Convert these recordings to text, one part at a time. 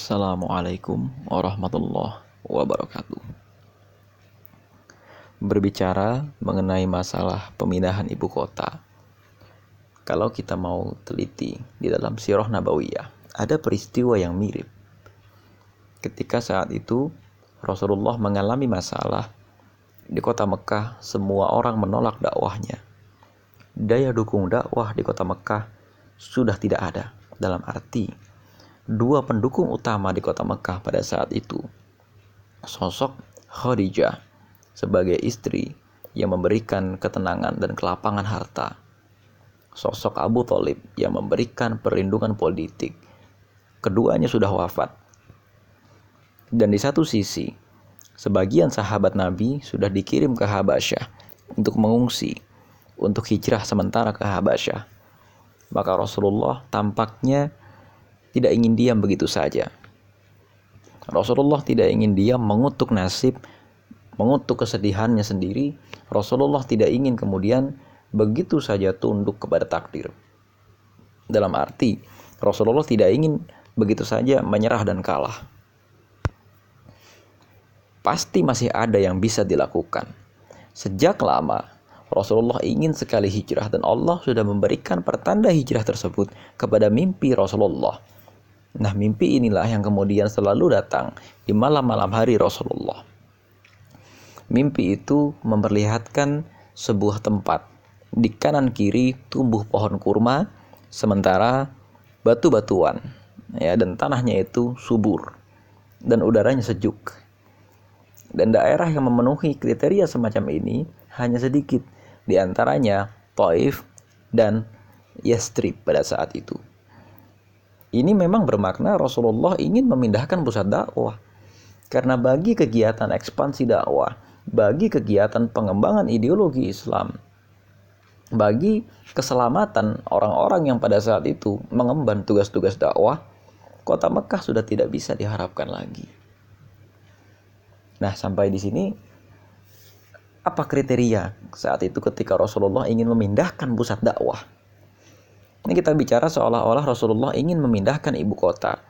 Assalamualaikum warahmatullahi wabarakatuh. Berbicara mengenai masalah pemindahan ibu kota, kalau kita mau teliti di dalam Sirah Nabawiyah, ada peristiwa yang mirip. Ketika saat itu Rasulullah mengalami masalah di kota Mekah, semua orang menolak dakwahnya. Daya dukung dakwah di kota Mekah sudah tidak ada, dalam arti dua pendukung utama di kota Mekah pada saat itu. Sosok Khadijah sebagai istri yang memberikan ketenangan dan kelapangan harta. Sosok Abu Talib yang memberikan perlindungan politik. Keduanya sudah wafat. Dan di satu sisi, sebagian sahabat Nabi sudah dikirim ke Habasyah untuk mengungsi, untuk hijrah sementara ke Habasyah. Maka Rasulullah tampaknya tidak ingin diam begitu saja. Rasulullah tidak ingin diam mengutuk nasib, mengutuk kesedihannya sendiri. Rasulullah tidak ingin kemudian begitu saja tunduk kepada takdir. Dalam arti, Rasulullah tidak ingin begitu saja menyerah dan kalah. Pasti masih ada yang bisa dilakukan. Sejak lama, Rasulullah ingin sekali hijrah dan Allah sudah memberikan pertanda hijrah tersebut kepada mimpi Rasulullah Nah, mimpi inilah yang kemudian selalu datang di malam-malam hari Rasulullah. Mimpi itu memperlihatkan sebuah tempat. Di kanan kiri tumbuh pohon kurma, sementara batu-batuan ya dan tanahnya itu subur dan udaranya sejuk. Dan daerah yang memenuhi kriteria semacam ini hanya sedikit, di antaranya Taif dan Yastrib pada saat itu. Ini memang bermakna Rasulullah ingin memindahkan pusat dakwah. Karena bagi kegiatan ekspansi dakwah, bagi kegiatan pengembangan ideologi Islam, bagi keselamatan orang-orang yang pada saat itu mengemban tugas-tugas dakwah, kota Mekah sudah tidak bisa diharapkan lagi. Nah, sampai di sini apa kriteria saat itu ketika Rasulullah ingin memindahkan pusat dakwah? Ini kita bicara seolah-olah Rasulullah ingin memindahkan ibu kota.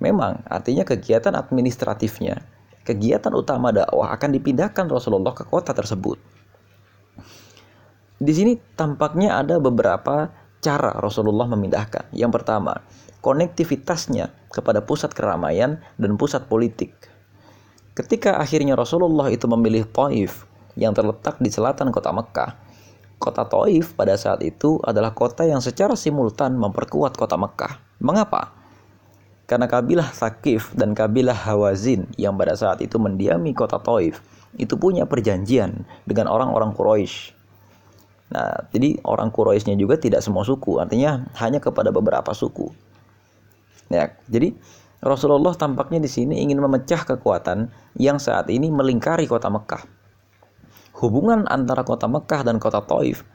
Memang artinya kegiatan administratifnya, kegiatan utama dakwah akan dipindahkan Rasulullah ke kota tersebut. Di sini tampaknya ada beberapa cara Rasulullah memindahkan. Yang pertama, konektivitasnya kepada pusat keramaian dan pusat politik. Ketika akhirnya Rasulullah itu memilih Taif yang terletak di selatan kota Mekah, Kota Taif pada saat itu adalah kota yang secara simultan memperkuat kota Mekah. Mengapa? Karena kabilah Thaqif dan kabilah Hawazin yang pada saat itu mendiami kota Taif itu punya perjanjian dengan orang-orang Quraisy. Nah, jadi orang Quraisynya juga tidak semua suku, artinya hanya kepada beberapa suku. Ya, jadi Rasulullah tampaknya di sini ingin memecah kekuatan yang saat ini melingkari kota Mekah hubungan antara kota Mekah dan kota Taif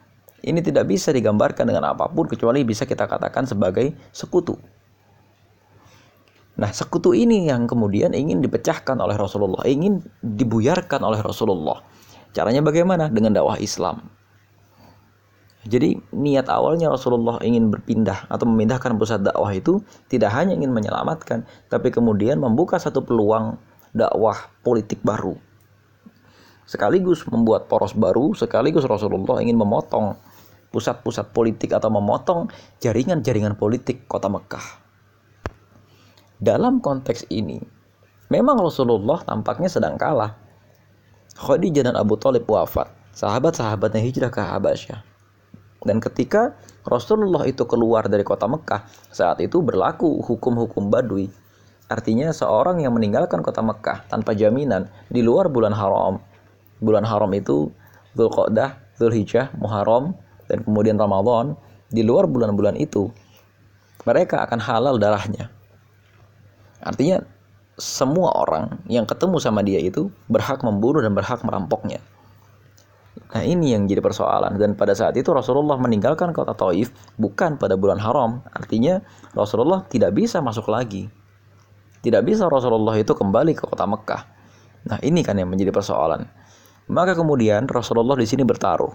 ini tidak bisa digambarkan dengan apa pun kecuali bisa kita katakan sebagai sekutu. Nah, sekutu ini yang kemudian ingin dipecahkan oleh Rasulullah, ingin dibuyarkan oleh Rasulullah. Caranya bagaimana? Dengan dakwah Islam. Jadi niat awalnya Rasulullah ingin berpindah atau memindahkan pusat dakwah itu tidak hanya ingin menyelamatkan, tapi kemudian membuka satu peluang dakwah politik baru sekaligus membuat poros baru, sekaligus Rasulullah ingin memotong pusat-pusat politik atau memotong jaringan-jaringan politik kota Mekah. Dalam konteks ini, memang Rasulullah tampaknya sedang kalah. Khadijah dan Abu Talib wafat, sahabat-sahabatnya hijrah ke Habasyah. Dan ketika Rasulullah itu keluar dari kota Mekah, saat itu berlaku hukum-hukum badui. Artinya seorang yang meninggalkan kota Mekah tanpa jaminan di luar bulan haram bulan haram itu Dzulqa'dah, Dzulhijjah, Muharram dan kemudian Ramadan, di luar bulan-bulan itu mereka akan halal darahnya. Artinya semua orang yang ketemu sama dia itu berhak membunuh dan berhak merampoknya. Nah ini yang jadi persoalan. Dan pada saat itu Rasulullah meninggalkan kota Taif bukan pada bulan haram. Artinya Rasulullah tidak bisa masuk lagi. Tidak bisa Rasulullah itu kembali ke kota Mekah. Nah ini kan yang menjadi persoalan maka kemudian Rasulullah di sini bertaruh.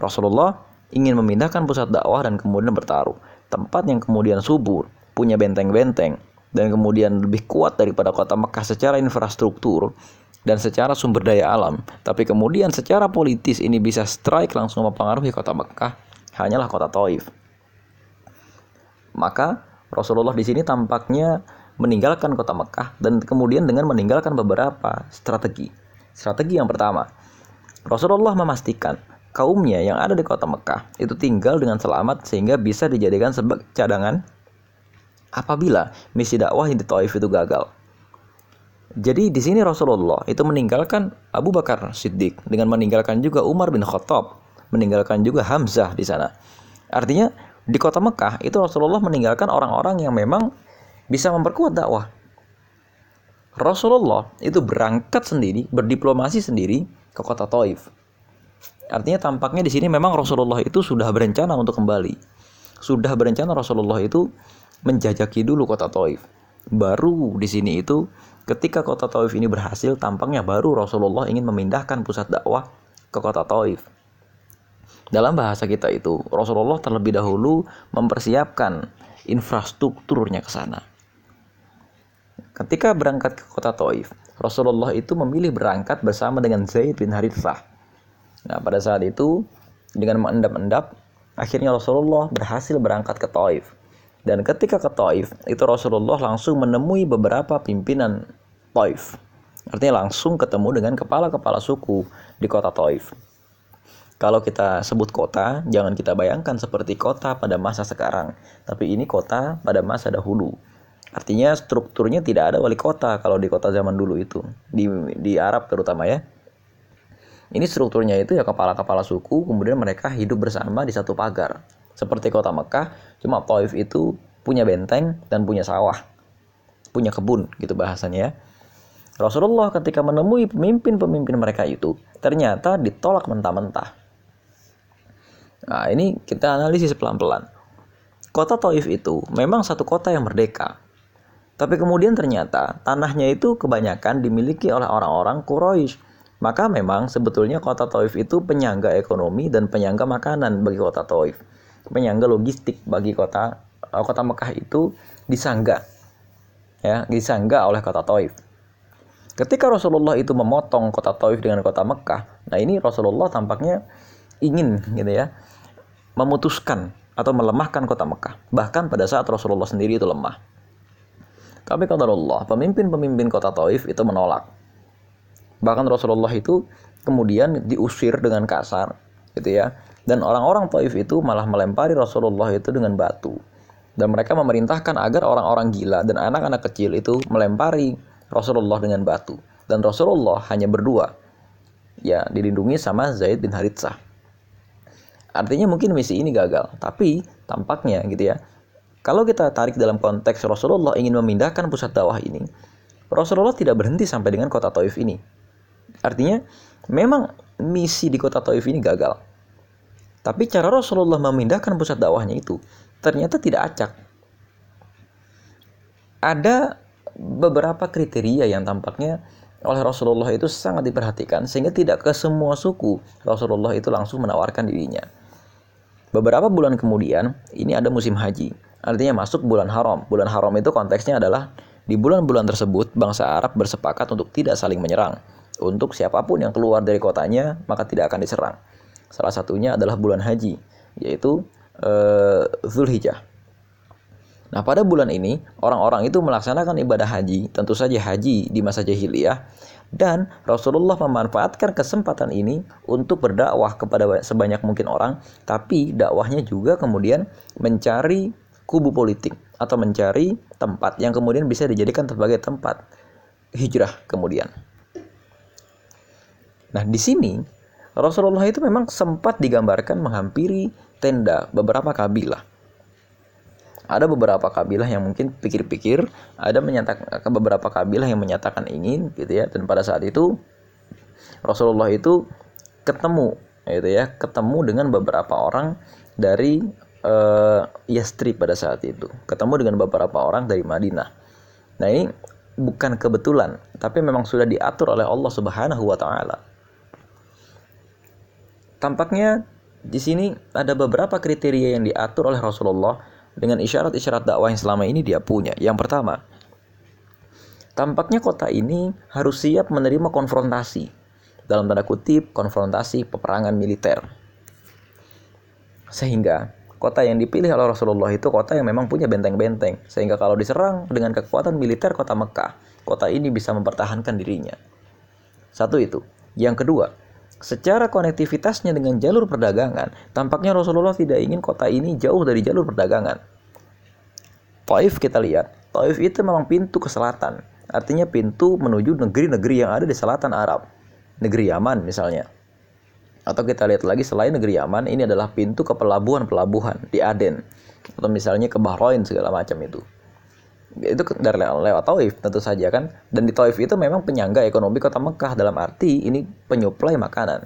Rasulullah ingin memindahkan pusat dakwah dan kemudian bertaruh. Tempat yang kemudian subur, punya benteng-benteng, dan kemudian lebih kuat daripada kota Mekah secara infrastruktur dan secara sumber daya alam, tapi kemudian secara politis ini bisa strike langsung mempengaruhi kota Mekah, hanyalah kota Taif. Maka Rasulullah di sini tampaknya meninggalkan kota Mekah dan kemudian dengan meninggalkan beberapa strategi. Strategi yang pertama, Rasulullah memastikan kaumnya yang ada di kota Mekah itu tinggal dengan selamat sehingga bisa dijadikan sebagai cadangan apabila misi dakwah di Taif itu gagal. Jadi di sini Rasulullah itu meninggalkan Abu Bakar Siddiq dengan meninggalkan juga Umar bin Khattab, meninggalkan juga Hamzah di sana. Artinya di kota Mekah itu Rasulullah meninggalkan orang-orang yang memang bisa memperkuat dakwah. Rasulullah itu berangkat sendiri, berdiplomasi sendiri ke kota Taif. Artinya tampaknya di sini memang Rasulullah itu sudah berencana untuk kembali. Sudah berencana Rasulullah itu menjajaki dulu kota Taif. Baru di sini itu ketika kota Taif ini berhasil, tampaknya baru Rasulullah ingin memindahkan pusat dakwah ke kota Taif. Dalam bahasa kita itu, Rasulullah terlebih dahulu mempersiapkan infrastrukturnya ke sana. Ketika berangkat ke kota Taif, Rasulullah itu memilih berangkat bersama dengan Zaid bin Harithah Nah, pada saat itu dengan mengendap-endap, akhirnya Rasulullah berhasil berangkat ke Taif. Dan ketika ke Taif, itu Rasulullah langsung menemui beberapa pimpinan Taif. Artinya langsung ketemu dengan kepala-kepala suku di kota Taif. Kalau kita sebut kota, jangan kita bayangkan seperti kota pada masa sekarang, tapi ini kota pada masa dahulu. Artinya strukturnya tidak ada wali kota kalau di kota zaman dulu itu, di di Arab terutama ya. Ini strukturnya itu ya kepala-kepala suku, kemudian mereka hidup bersama di satu pagar. Seperti kota Mekah, cuma Taif itu punya benteng dan punya sawah. Punya kebun gitu bahasanya ya. Rasulullah ketika menemui pemimpin-pemimpin mereka itu, ternyata ditolak mentah-mentah. Nah, ini kita analisis pelan-pelan. Kota Taif itu memang satu kota yang merdeka. Tapi kemudian ternyata tanahnya itu kebanyakan dimiliki oleh orang-orang Quraisy maka memang sebetulnya kota Taif itu penyangga ekonomi dan penyangga makanan bagi kota Taif. Penyangga logistik bagi kota eh, kota Mekah itu disangga. Ya, disangga oleh kota Taif. Ketika Rasulullah itu memotong kota Taif dengan kota Mekah, nah ini Rasulullah tampaknya ingin gitu ya memutuskan atau melemahkan kota Mekah. Bahkan pada saat Rasulullah sendiri itu lemah. Tapi Allah, pemimpin-pemimpin kota Taif itu menolak Bahkan Rasulullah itu kemudian diusir dengan kasar gitu ya. Dan orang-orang Taif itu malah melempari Rasulullah itu dengan batu. Dan mereka memerintahkan agar orang-orang gila dan anak-anak kecil itu melempari Rasulullah dengan batu. Dan Rasulullah hanya berdua. Ya, dilindungi sama Zaid bin Haritsah. Artinya mungkin misi ini gagal, tapi tampaknya gitu ya. Kalau kita tarik dalam konteks Rasulullah ingin memindahkan pusat dakwah ini, Rasulullah tidak berhenti sampai dengan kota Taif ini. Artinya memang misi di kota Taif ini gagal. Tapi cara Rasulullah memindahkan pusat dakwahnya itu ternyata tidak acak. Ada beberapa kriteria yang tampaknya oleh Rasulullah itu sangat diperhatikan sehingga tidak ke semua suku Rasulullah itu langsung menawarkan dirinya. Beberapa bulan kemudian ini ada musim haji. Artinya masuk bulan haram. Bulan haram itu konteksnya adalah di bulan-bulan tersebut bangsa Arab bersepakat untuk tidak saling menyerang untuk siapa pun yang keluar dari kotanya maka tidak akan diserang. Salah satunya adalah bulan haji, yaitu uh, Zulhijjah. Nah, pada bulan ini orang-orang itu melaksanakan ibadah haji, tentu saja haji di masa jahiliyah dan Rasulullah memanfaatkan kesempatan ini untuk berdakwah kepada sebanyak mungkin orang, tapi dakwahnya juga kemudian mencari kubu politik atau mencari tempat yang kemudian bisa dijadikan sebagai tempat hijrah kemudian. Nah, di sini Rasulullah itu memang sempat digambarkan menghampiri tenda beberapa kabilah. Ada beberapa kabilah yang mungkin pikir-pikir, ada menyatakan beberapa kabilah yang menyatakan ingin gitu ya. Dan pada saat itu Rasulullah itu ketemu gitu ya, ketemu dengan beberapa orang dari uh, Yastri pada saat itu. Ketemu dengan beberapa orang dari Madinah. Nah, ini bukan kebetulan, tapi memang sudah diatur oleh Allah Subhanahu wa taala Tampaknya di sini ada beberapa kriteria yang diatur oleh Rasulullah dengan isyarat-isyarat dakwah yang selama ini dia punya. Yang pertama, tampaknya kota ini harus siap menerima konfrontasi. Dalam tanda kutip, konfrontasi peperangan militer. Sehingga kota yang dipilih oleh Rasulullah itu kota yang memang punya benteng-benteng. Sehingga kalau diserang dengan kekuatan militer kota Mekah, kota ini bisa mempertahankan dirinya. Satu itu. Yang kedua, secara konektivitasnya dengan jalur perdagangan, tampaknya Rasulullah tidak ingin kota ini jauh dari jalur perdagangan. Taif kita lihat, Taif itu memang pintu ke selatan, artinya pintu menuju negeri-negeri yang ada di selatan Arab, negeri Yaman misalnya. Atau kita lihat lagi selain negeri Yaman, ini adalah pintu ke pelabuhan-pelabuhan di Aden. Atau misalnya ke Bahrain segala macam itu. Itu dari lewat Taif tentu saja kan. Dan di Taif itu memang penyangga ekonomi kota Mekah dalam arti ini penyuplai makanan.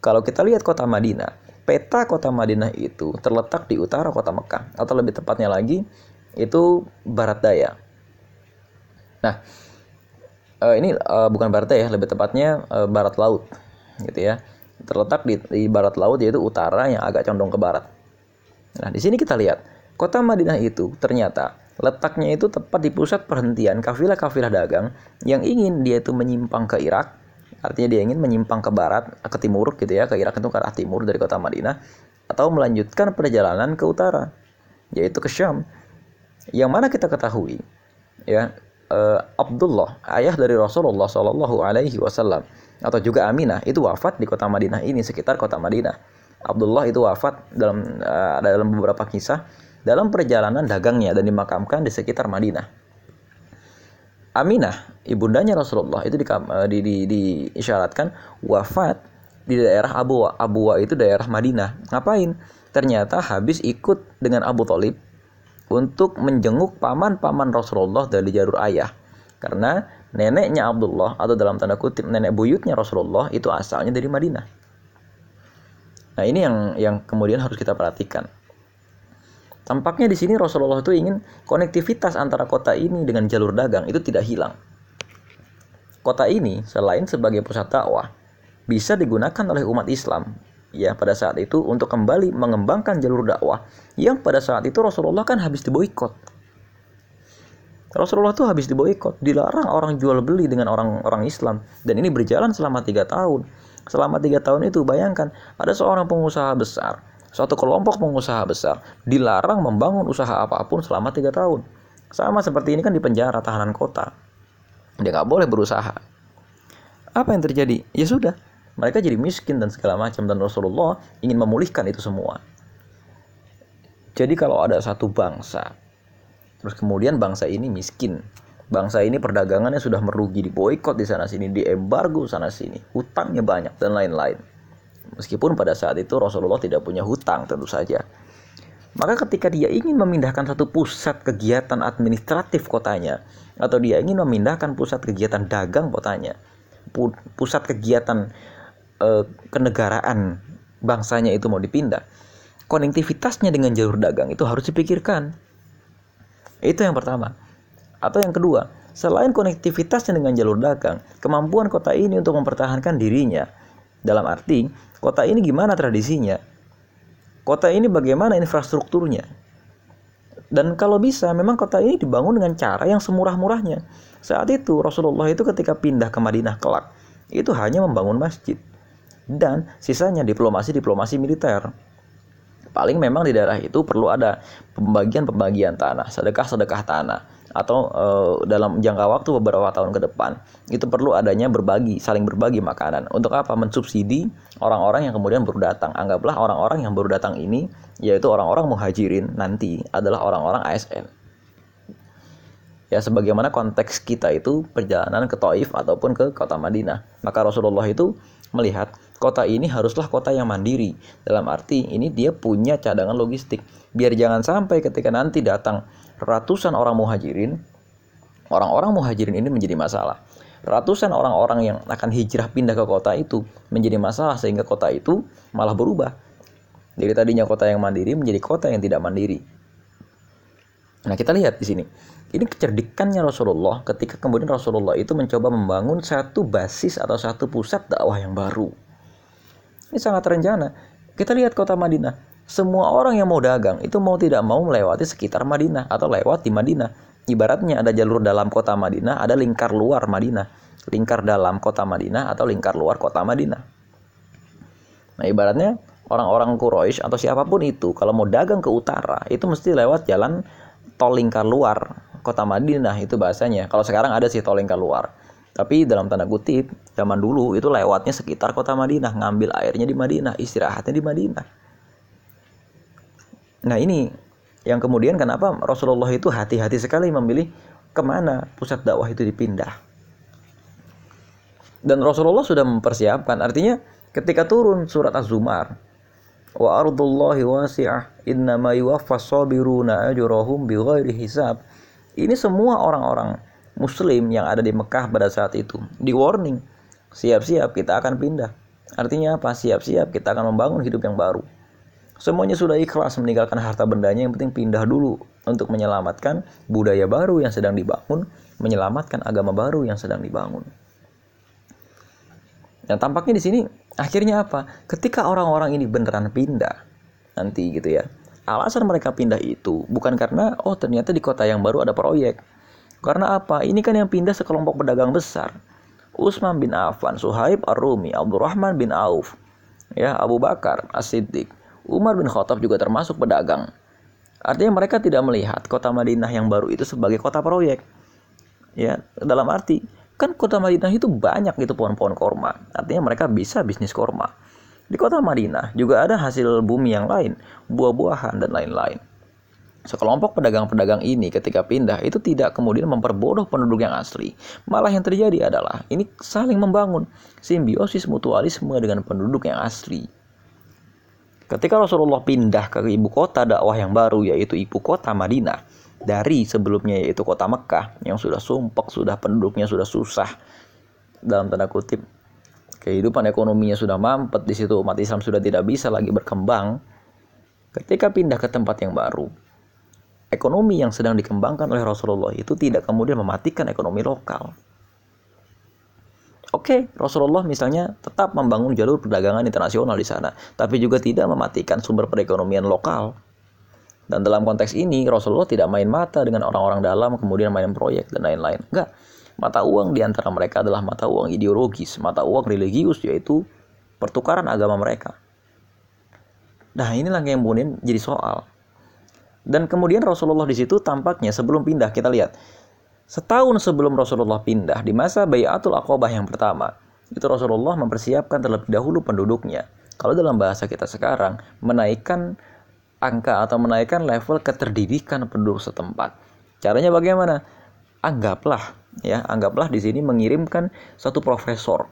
Kalau kita lihat kota Madinah, peta kota Madinah itu terletak di utara kota Mekah. Atau lebih tepatnya lagi, itu barat daya. Nah, eh, ini eh, bukan barat daya, lebih tepatnya eh, barat laut, gitu ya terletak di, di barat laut yaitu utara yang agak condong ke barat. Nah, di sini kita lihat kota Madinah itu ternyata letaknya itu tepat di pusat perhentian kafilah-kafilah dagang yang ingin dia itu menyimpang ke Irak, artinya dia ingin menyimpang ke barat, ke timur gitu ya, ke Irak itu ke arah timur dari kota Madinah atau melanjutkan perjalanan ke utara, yaitu ke Syam. Yang mana kita ketahui ya uh, Abdullah ayah dari Rasulullah Shallallahu Alaihi Wasallam atau juga Aminah itu wafat di kota Madinah ini sekitar kota Madinah. Abdullah itu wafat dalam uh, dalam beberapa kisah dalam perjalanan dagangnya dan dimakamkan di sekitar Madinah. Aminah, ibundanya Rasulullah itu di, uh, di, di, diisyaratkan wafat di daerah Abuwa. Abuwa itu daerah Madinah. Ngapain? Ternyata habis ikut dengan Abu Talib untuk menjenguk paman-paman Rasulullah dari jalur ayah. Karena neneknya Abdullah atau dalam tanda kutip nenek buyutnya Rasulullah itu asalnya dari Madinah. Nah, ini yang yang kemudian harus kita perhatikan. Tampaknya di sini Rasulullah itu ingin konektivitas antara kota ini dengan jalur dagang itu tidak hilang. Kota ini selain sebagai pusat dakwah bisa digunakan oleh umat Islam ya pada saat itu untuk kembali mengembangkan jalur dakwah yang pada saat itu Rasulullah kan habis diboikot Rasulullah tuh habis diboikot, dilarang orang jual beli dengan orang-orang Islam, dan ini berjalan selama tiga tahun. Selama tiga tahun itu bayangkan ada seorang pengusaha besar, suatu kelompok pengusaha besar dilarang membangun usaha apa pun selama tiga tahun. Sama seperti ini kan di penjara tahanan kota, dia nggak boleh berusaha. Apa yang terjadi? Ya sudah, mereka jadi miskin dan segala macam dan Rasulullah ingin memulihkan itu semua. Jadi kalau ada satu bangsa Terus kemudian bangsa ini miskin. Bangsa ini perdagangannya sudah merugi, di boykot di sana sini, di embargo sana sini, hutangnya banyak dan lain-lain. Meskipun pada saat itu Rasulullah tidak punya hutang tentu saja. Maka ketika dia ingin memindahkan satu pusat kegiatan administratif kotanya atau dia ingin memindahkan pusat kegiatan dagang kotanya, pu pusat kegiatan e, kenegaraan bangsanya itu mau dipindah, konektivitasnya dengan jalur dagang itu harus dipikirkan itu yang pertama. Atau yang kedua, selain konektivitasnya dengan jalur dagang, kemampuan kota ini untuk mempertahankan dirinya. Dalam arti, kota ini gimana tradisinya? Kota ini bagaimana infrastrukturnya? Dan kalau bisa, memang kota ini dibangun dengan cara yang semurah-murahnya. Saat itu, Rasulullah itu ketika pindah ke Madinah kelak, itu hanya membangun masjid. Dan sisanya diplomasi-diplomasi militer paling memang di daerah itu perlu ada pembagian-pembagian tanah, sedekah-sedekah tanah atau e, dalam jangka waktu beberapa tahun ke depan itu perlu adanya berbagi, saling berbagi makanan. Untuk apa? Mensubsidi orang-orang yang kemudian baru datang. Anggaplah orang-orang yang baru datang ini yaitu orang-orang muhajirin nanti adalah orang-orang ASN. Ya sebagaimana konteks kita itu perjalanan ke Taif ataupun ke kota Madinah. Maka Rasulullah itu melihat kota ini haruslah kota yang mandiri. Dalam arti ini dia punya cadangan logistik. Biar jangan sampai ketika nanti datang ratusan orang muhajirin, orang-orang muhajirin ini menjadi masalah. Ratusan orang-orang yang akan hijrah pindah ke kota itu menjadi masalah sehingga kota itu malah berubah. Dari tadinya kota yang mandiri menjadi kota yang tidak mandiri. Nah, kita lihat di sini. Ini kecerdikannya Rasulullah ketika kemudian Rasulullah itu mencoba membangun satu basis atau satu pusat dakwah yang baru. Ini sangat terencana. Kita lihat kota Madinah. Semua orang yang mau dagang itu mau tidak mau melewati sekitar Madinah atau lewat di Madinah. ibaratnya ada jalur dalam kota Madinah, ada lingkar luar Madinah. Lingkar dalam kota Madinah atau lingkar luar kota Madinah. Nah, ibaratnya orang-orang Quraisy atau siapa pun itu kalau mau dagang ke utara, itu mesti lewat jalan tol lingkar luar kota Madinah itu bahasanya. Kalau sekarang ada sih tol lingkar luar. Tapi dalam tanda kutip, zaman dulu itu lewatnya sekitar kota Madinah, ngambil airnya di Madinah, istirahatnya di Madinah. Nah ini yang kemudian kenapa Rasulullah itu hati-hati sekali memilih ke mana pusat dakwah itu dipindah. Dan Rasulullah sudah mempersiapkan, artinya ketika turun surat Az-Zumar, wa ardullahi wasi'ah. Innama yuwaffas sabiruna ajrahum bighairi hisab. Ini semua orang-orang muslim yang ada di Mekah pada saat itu. Di warning siap-siap kita akan pindah. Artinya apa? Siap-siap kita akan membangun hidup yang baru. Semuanya sudah ikhlas meninggalkan harta bendanya yang penting pindah dulu untuk menyelamatkan budaya baru yang sedang dibangun menyelamatkan agama baru yang sedang dibangun. Dan tampaknya di sini akhirnya apa ketika orang-orang ini beneran pindah nanti gitu ya alasan mereka pindah itu bukan karena oh ternyata di kota yang baru ada proyek karena apa? Ini kan yang pindah sekelompok pedagang besar. Utsman bin Affan, Suhaib Ar-Rumi, Abdurrahman bin Auf, ya Abu Bakar As-Siddiq, Umar bin Khattab juga termasuk pedagang. Artinya mereka tidak melihat kota Madinah yang baru itu sebagai kota proyek. Ya, dalam arti kan kota Madinah itu banyak gitu pohon-pohon korma. Artinya mereka bisa bisnis korma. Di kota Madinah juga ada hasil bumi yang lain, buah-buahan dan lain-lain. Sekelompok pedagang-pedagang ini ketika pindah itu tidak kemudian memperbodoh penduduk yang asli. Malah yang terjadi adalah ini saling membangun simbiosis mutualisme dengan penduduk yang asli. Ketika Rasulullah pindah ke ibu kota dakwah yang baru yaitu ibu kota Madinah dari sebelumnya yaitu kota Mekah yang sudah sumpek, sudah penduduknya sudah susah dalam tanda kutip kehidupan ekonominya sudah mampet di situ umat Islam sudah tidak bisa lagi berkembang. Ketika pindah ke tempat yang baru, ekonomi yang sedang dikembangkan oleh Rasulullah itu tidak kemudian mematikan ekonomi lokal. Oke, Rasulullah misalnya tetap membangun jalur perdagangan internasional di sana, tapi juga tidak mematikan sumber perekonomian lokal. Dan dalam konteks ini, Rasulullah tidak main mata dengan orang-orang dalam, kemudian main proyek dan lain-lain. Enggak. Mata uang di antara mereka adalah mata uang ideologis, mata uang religius, yaitu pertukaran agama mereka. Nah, inilah yang kemudian jadi soal. Dan kemudian Rasulullah di situ tampaknya sebelum pindah kita lihat setahun sebelum Rasulullah pindah di masa Bayatul Aqobah yang pertama itu Rasulullah mempersiapkan terlebih dahulu penduduknya. Kalau dalam bahasa kita sekarang menaikkan angka atau menaikkan level keterdidikan penduduk setempat. Caranya bagaimana? Anggaplah ya, anggaplah di sini mengirimkan satu profesor,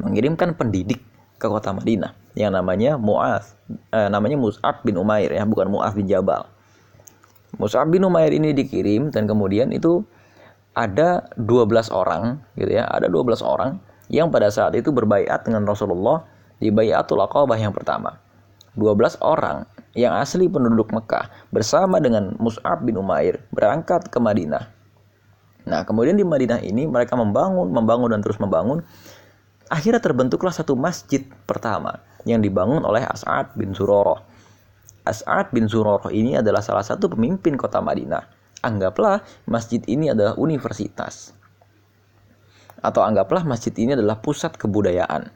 mengirimkan pendidik ke kota Madinah yang namanya Muaz, eh, namanya Mus'ab bin Umair ya, bukan Muaz bin Jabal. Mus'ab bin Umair ini dikirim dan kemudian itu ada 12 orang gitu ya, ada 12 orang yang pada saat itu berbaiat dengan Rasulullah di Bayatul Aqabah yang pertama. 12 orang yang asli penduduk Mekah bersama dengan Mus'ab bin Umair berangkat ke Madinah. Nah, kemudian di Madinah ini mereka membangun, membangun dan terus membangun. Akhirnya terbentuklah satu masjid pertama yang dibangun oleh As'ad bin Suroroh As'ad bin Zurarah ini adalah salah satu pemimpin kota Madinah. Anggaplah masjid ini adalah universitas. Atau anggaplah masjid ini adalah pusat kebudayaan.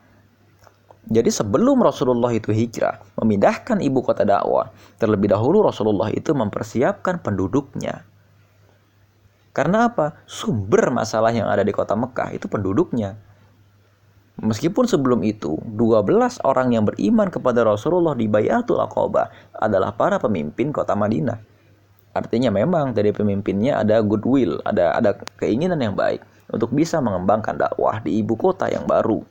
Jadi sebelum Rasulullah itu hijrah, memindahkan ibu kota dakwah, terlebih dahulu Rasulullah itu mempersiapkan penduduknya. Karena apa? Sumber masalah yang ada di kota Mekah itu penduduknya. Meskipun sebelum itu, 12 orang yang beriman kepada Rasulullah di Bayatul Aqabah adalah para pemimpin kota Madinah. Artinya memang dari pemimpinnya ada goodwill, ada ada keinginan yang baik untuk bisa mengembangkan dakwah di ibu kota yang baru.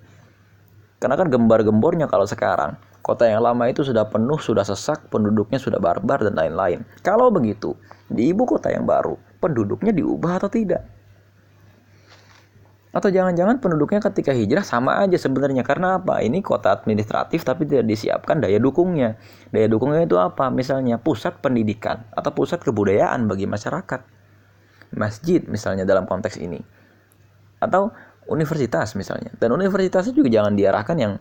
Karena kan gembar-gembornya kalau sekarang, kota yang lama itu sudah penuh, sudah sesak, penduduknya sudah barbar dan lain-lain. Kalau begitu, di ibu kota yang baru, penduduknya diubah atau tidak? Atau jangan-jangan penduduknya ketika hijrah sama aja sebenarnya karena apa? Ini kota administratif tapi tidak disiapkan daya dukungnya. Daya dukungnya itu apa? Misalnya pusat pendidikan atau pusat kebudayaan bagi masyarakat. Masjid misalnya dalam konteks ini. Atau universitas misalnya. Dan universitasnya juga jangan diarahkan yang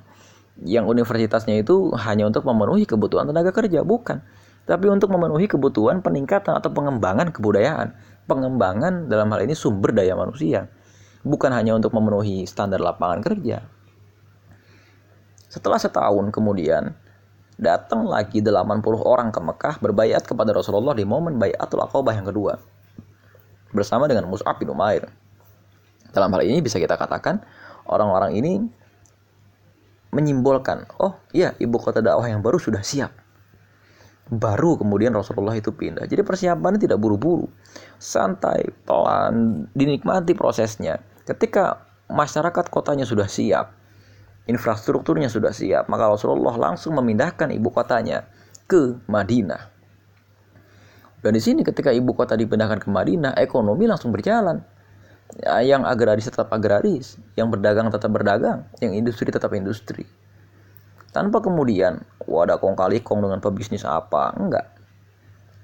yang universitasnya itu hanya untuk memenuhi kebutuhan tenaga kerja, bukan. Tapi untuk memenuhi kebutuhan peningkatan atau pengembangan kebudayaan pengembangan dalam hal ini sumber daya manusia. Bukan hanya untuk memenuhi standar lapangan kerja. Setelah setahun kemudian, datang lagi 80 orang ke Mekah berbayat kepada Rasulullah di momen bayatul Aqabah yang kedua. Bersama dengan Mus'ab bin Umair. Dalam hal ini bisa kita katakan orang-orang ini menyimbolkan, oh iya ibu kota dakwah yang baru sudah siap. Baru kemudian Rasulullah itu pindah. Jadi persiapannya tidak buru-buru. Santai, pelan, dinikmati prosesnya. Ketika masyarakat kotanya sudah siap, infrastrukturnya sudah siap, maka Rasulullah langsung memindahkan ibu kotanya ke Madinah. Dan di sini ketika ibu kota dipindahkan ke Madinah, ekonomi langsung berjalan yang agraris tetap agraris, yang berdagang tetap berdagang, yang industri tetap industri. Tanpa kemudian, wadah kong kali kong dengan pebisnis apa, enggak.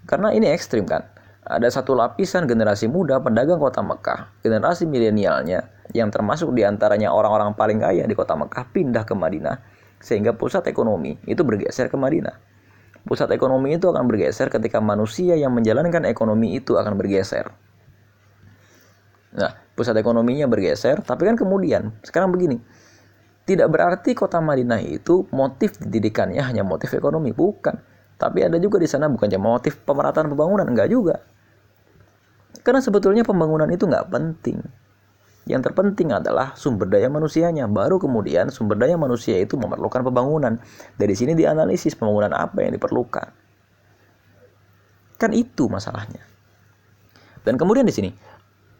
Karena ini ekstrim kan. Ada satu lapisan generasi muda pedagang kota Mekah, generasi milenialnya, yang termasuk di antaranya orang-orang paling kaya di kota Mekah, pindah ke Madinah, sehingga pusat ekonomi itu bergeser ke Madinah. Pusat ekonomi itu akan bergeser ketika manusia yang menjalankan ekonomi itu akan bergeser. Nah, pusat ekonominya bergeser, tapi kan kemudian sekarang begini. Tidak berarti kota Madinah itu motif didikannya hanya motif ekonomi, bukan. Tapi ada juga di sana bukan cuma motif pemerataan pembangunan, enggak juga. Karena sebetulnya pembangunan itu enggak penting. Yang terpenting adalah sumber daya manusianya. Baru kemudian sumber daya manusia itu memerlukan pembangunan. Dari sini dianalisis pembangunan apa yang diperlukan. Kan itu masalahnya. Dan kemudian di sini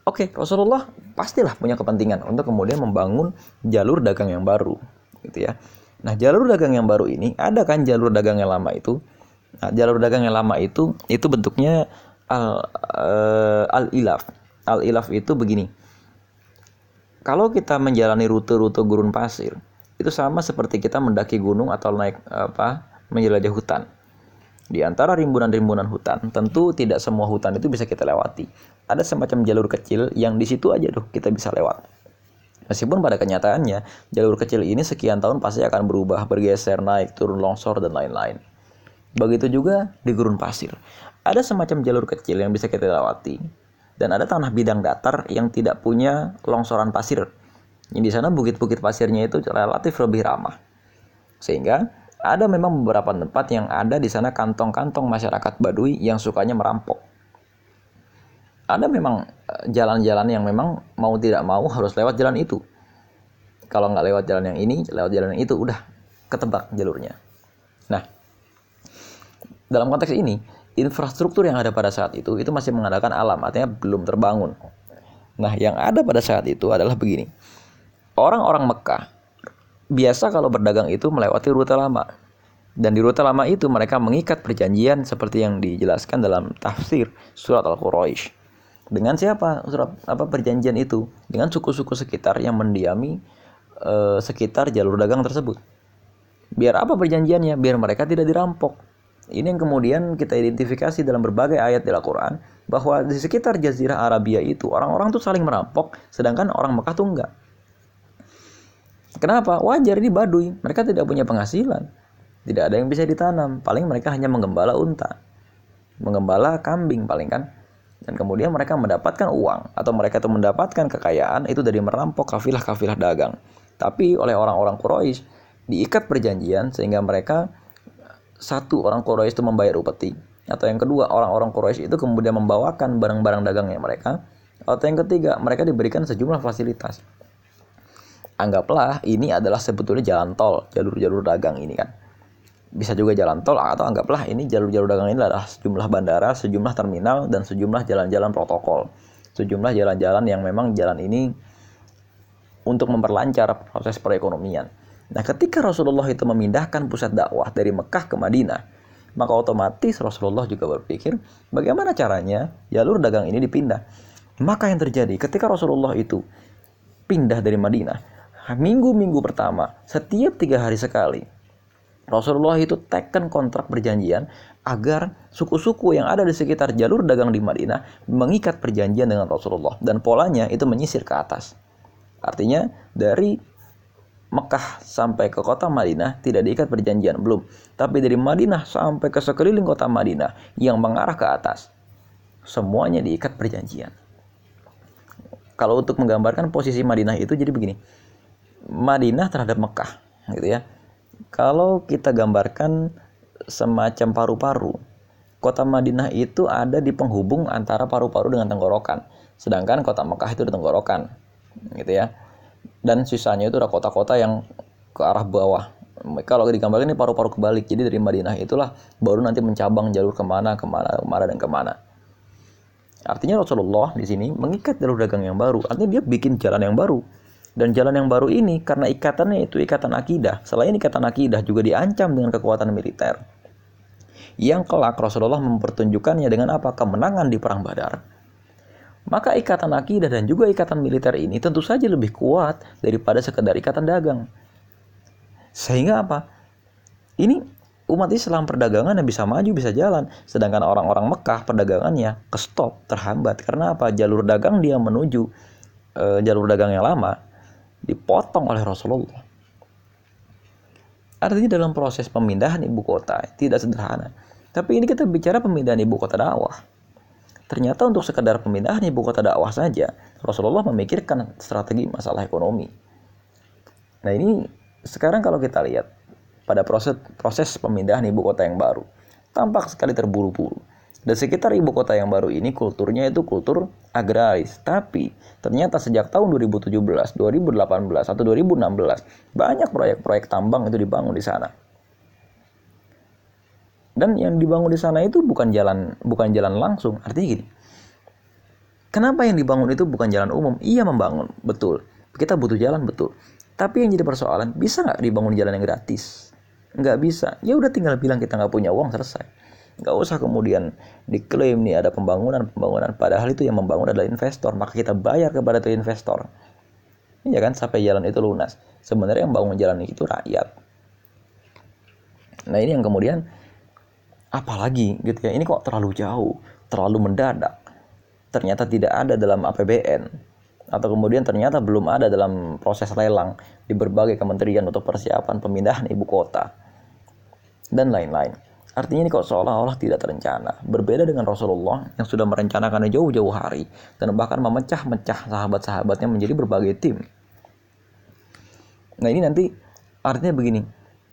Oke, okay, Rasulullah pastilah punya kepentingan untuk kemudian membangun jalur dagang yang baru, gitu ya. Nah, jalur dagang yang baru ini ada kan jalur dagang yang lama itu. Nah, jalur dagang yang lama itu itu bentuknya al uh, al ilaf. Al ilaf itu begini. Kalau kita menjalani rute-rute gurun pasir, itu sama seperti kita mendaki gunung atau naik apa menjelajah hutan. Di antara rimbunan-rimbunan hutan, tentu tidak semua hutan itu bisa kita lewati. Ada semacam jalur kecil yang di situ aja tuh kita bisa lewat. Meskipun pada kenyataannya, jalur kecil ini sekian tahun pasti akan berubah, bergeser, naik, turun, longsor, dan lain-lain. Begitu juga di gurun pasir. Ada semacam jalur kecil yang bisa kita lewati. Dan ada tanah bidang datar yang tidak punya longsoran pasir. Yang di sana bukit-bukit pasirnya itu relatif lebih ramah. Sehingga ada memang beberapa tempat yang ada di sana kantong-kantong masyarakat Baduy yang sukanya merampok. Ada memang eh, jalan-jalan yang memang mau tidak mau harus lewat jalan itu. Kalau nggak lewat jalan yang ini, lewat jalan yang itu, udah ketebak jalurnya. Nah, dalam konteks ini, infrastruktur yang ada pada saat itu itu masih mengadakan alam, artinya belum terbangun. Nah, yang ada pada saat itu adalah begini. Orang-orang Mekah biasa kalau berdagang itu melewati rute lama. Dan di rute lama itu mereka mengikat perjanjian seperti yang dijelaskan dalam tafsir surat Al-Quraisy. Dengan siapa surat apa perjanjian itu? Dengan suku-suku sekitar yang mendiami e, sekitar jalur dagang tersebut. Biar apa perjanjiannya? Biar mereka tidak dirampok. Ini yang kemudian kita identifikasi dalam berbagai ayat di Al-Quran bahwa di sekitar Jazirah Arabia itu orang-orang tuh saling merampok, sedangkan orang Mekah tuh enggak. Kenapa? Wajar ini baduy. Mereka tidak punya penghasilan. Tidak ada yang bisa ditanam. Paling mereka hanya menggembala unta. Menggembala kambing paling kan. Dan kemudian mereka mendapatkan uang. Atau mereka itu mendapatkan kekayaan itu dari merampok kafilah-kafilah dagang. Tapi oleh orang-orang Quraisy diikat perjanjian sehingga mereka satu orang Quraisy itu membayar upeti atau yang kedua orang-orang Quraisy itu kemudian membawakan barang-barang dagangnya mereka atau yang ketiga mereka diberikan sejumlah fasilitas anggaplah ini adalah sebetulnya jalan tol, jalur-jalur dagang ini kan. Bisa juga jalan tol atau anggaplah ini jalur-jalur dagang ini adalah sejumlah bandara, sejumlah terminal dan sejumlah jalan-jalan protokol. Sejumlah jalan-jalan yang memang jalan ini untuk memperlancar proses perekonomian. Nah, ketika Rasulullah itu memindahkan pusat dakwah dari Mekah ke Madinah, maka otomatis Rasulullah juga berpikir bagaimana caranya jalur dagang ini dipindah. Maka yang terjadi ketika Rasulullah itu pindah dari Madinah, minggu-minggu pertama, setiap tiga hari sekali, Rasulullah itu teken kontrak perjanjian agar suku-suku yang ada di sekitar jalur dagang di Madinah mengikat perjanjian dengan Rasulullah dan polanya itu menyisir ke atas. Artinya dari Mekah sampai ke kota Madinah tidak diikat perjanjian belum, tapi dari Madinah sampai ke sekeliling kota Madinah yang mengarah ke atas semuanya diikat perjanjian. Kalau untuk menggambarkan posisi Madinah itu jadi begini. Madinah terhadap Mekah, gitu ya. Kalau kita gambarkan semacam paru-paru, kota Madinah itu ada di penghubung antara paru-paru dengan tenggorokan. Sedangkan kota Mekah itu di tenggorokan, gitu ya. Dan sisanya itu ada kota-kota yang ke arah bawah. Kalau digambarkan ini paru-paru kebalik. Jadi dari Madinah itulah baru nanti mencabang jalur ke mana, ke mana, ke mana dan ke mana. Artinya Rasulullah di sini mengikat jalur dagang yang baru. Artinya dia bikin jalan yang baru. Dan jalan yang baru ini karena ikatannya itu ikatan akidah. Selain ikatan akidah juga diancam dengan kekuatan militer. Yang kelak Rasulullah mempertunjukkannya dengan apa? Kemenangan di perang Badar. Maka ikatan akidah dan juga ikatan militer ini tentu saja lebih kuat daripada sekedar ikatan dagang. Sehingga apa? Ini umat Islam perdagangan yang bisa maju bisa jalan sedangkan orang-orang Mekah perdagangannya ke stop terhambat karena apa jalur dagang dia menuju e, jalur dagang yang lama dipotong oleh Rasulullah artinya dalam proses pemindahan ibu kota tidak sederhana tapi ini kita bicara pemindahan ibu kota dakwah ternyata untuk sekedar pemindahan ibu kota dakwah saja Rasulullah memikirkan strategi masalah ekonomi nah ini sekarang kalau kita lihat pada proses proses pemindahan ibu kota yang baru. Tampak sekali terburu-buru. Dan sekitar ibu kota yang baru ini kulturnya itu kultur agraris. Tapi ternyata sejak tahun 2017, 2018, atau 2016 banyak proyek-proyek tambang itu dibangun di sana. Dan yang dibangun di sana itu bukan jalan bukan jalan langsung. Artinya gini. Kenapa yang dibangun itu bukan jalan umum? Iya membangun, betul. Kita butuh jalan, betul. Tapi yang jadi persoalan, bisa nggak dibangun jalan yang gratis? nggak bisa ya udah tinggal bilang kita nggak punya uang selesai nggak usah kemudian diklaim nih ada pembangunan pembangunan padahal itu yang membangun adalah investor maka kita bayar kepada itu investor. Ya kan? Sampai jalan itu lunas. Sebenarnya yang bangun jalan itu rakyat. Nah ini yang kemudian apalagi gitu ya? Ini kok terlalu jauh terlalu mendadak. Ternyata tidak ada dalam APBN atau kemudian ternyata belum ada dalam proses lelang di berbagai kementerian untuk persiapan pemindahan ibu kota. Dan lain-lain. Artinya ini kok seolah-olah tidak terencana. Berbeda dengan Rasulullah yang sudah merencanakannya jauh-jauh hari dan bahkan memecah-mecah sahabat-sahabatnya menjadi berbagai tim. Nah ini nanti artinya begini.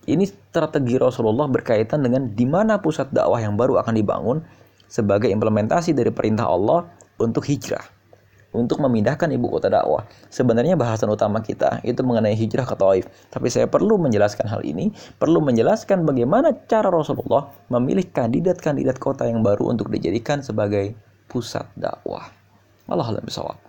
Ini strategi Rasulullah berkaitan dengan di mana pusat dakwah yang baru akan dibangun sebagai implementasi dari perintah Allah untuk hijrah untuk memindahkan ibu kota dakwah. Sebenarnya bahasan utama kita itu mengenai hijrah ke Taif. Tapi saya perlu menjelaskan hal ini, perlu menjelaskan bagaimana cara Rasulullah memilih kandidat-kandidat kota yang baru untuk dijadikan sebagai pusat dakwah. Allah alam